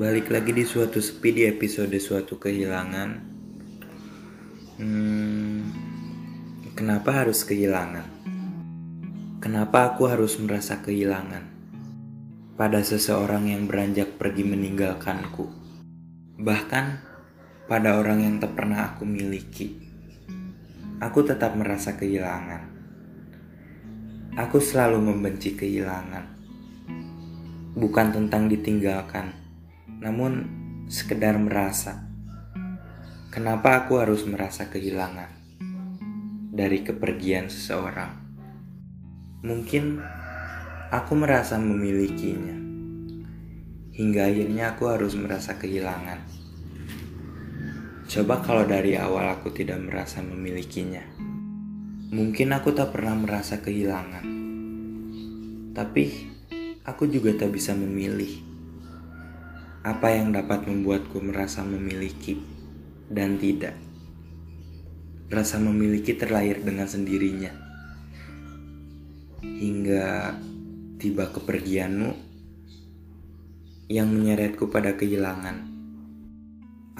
Balik lagi di suatu sepi di episode suatu kehilangan. Hmm, kenapa harus kehilangan? Kenapa aku harus merasa kehilangan pada seseorang yang beranjak pergi meninggalkanku? Bahkan pada orang yang tak pernah aku miliki. Aku tetap merasa kehilangan. Aku selalu membenci kehilangan. Bukan tentang ditinggalkan namun sekedar merasa. Kenapa aku harus merasa kehilangan dari kepergian seseorang? Mungkin aku merasa memilikinya, hingga akhirnya aku harus merasa kehilangan. Coba kalau dari awal aku tidak merasa memilikinya, mungkin aku tak pernah merasa kehilangan. Tapi aku juga tak bisa memilih apa yang dapat membuatku merasa memiliki dan tidak. Rasa memiliki terlahir dengan sendirinya. Hingga tiba kepergianmu yang menyeretku pada kehilangan.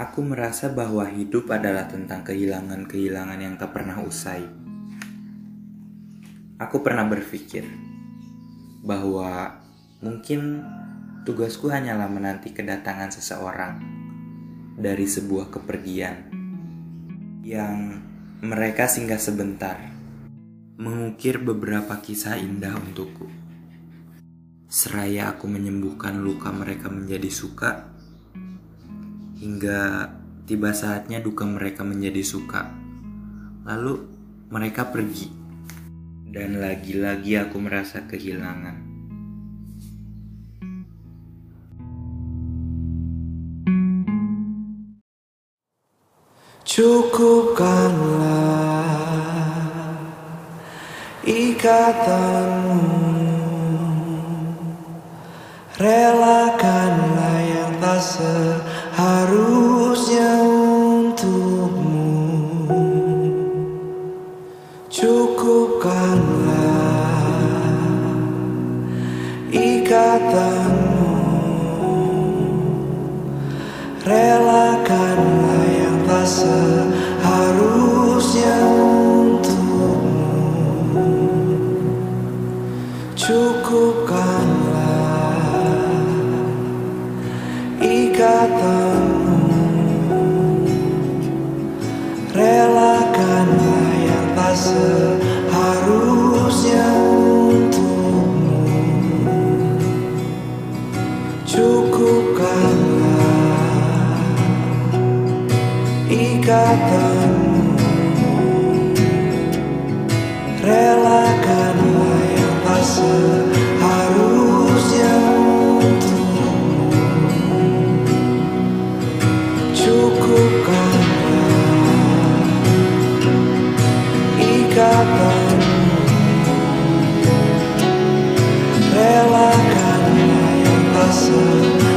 Aku merasa bahwa hidup adalah tentang kehilangan-kehilangan yang tak pernah usai. Aku pernah berpikir bahwa mungkin Tugasku hanyalah menanti kedatangan seseorang dari sebuah kepergian yang mereka singgah sebentar, mengukir beberapa kisah indah untukku. Seraya aku menyembuhkan luka mereka menjadi suka, hingga tiba saatnya duka mereka menjadi suka. Lalu mereka pergi, dan lagi-lagi aku merasa kehilangan. Cukupkanlah ikatanmu. Relakanlah yang tak seharusnya untukmu. Cukupkanlah ikatanmu. Relakanlah seharusnya untukmu. Cukupkanlah ikatan Relakanlah yang tak seharusnya untukmu. Cukupkanlah ikatanmu. Relakanlah yang tak seharusnya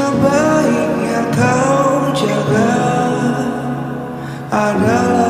sebaiknya kau jaga adalah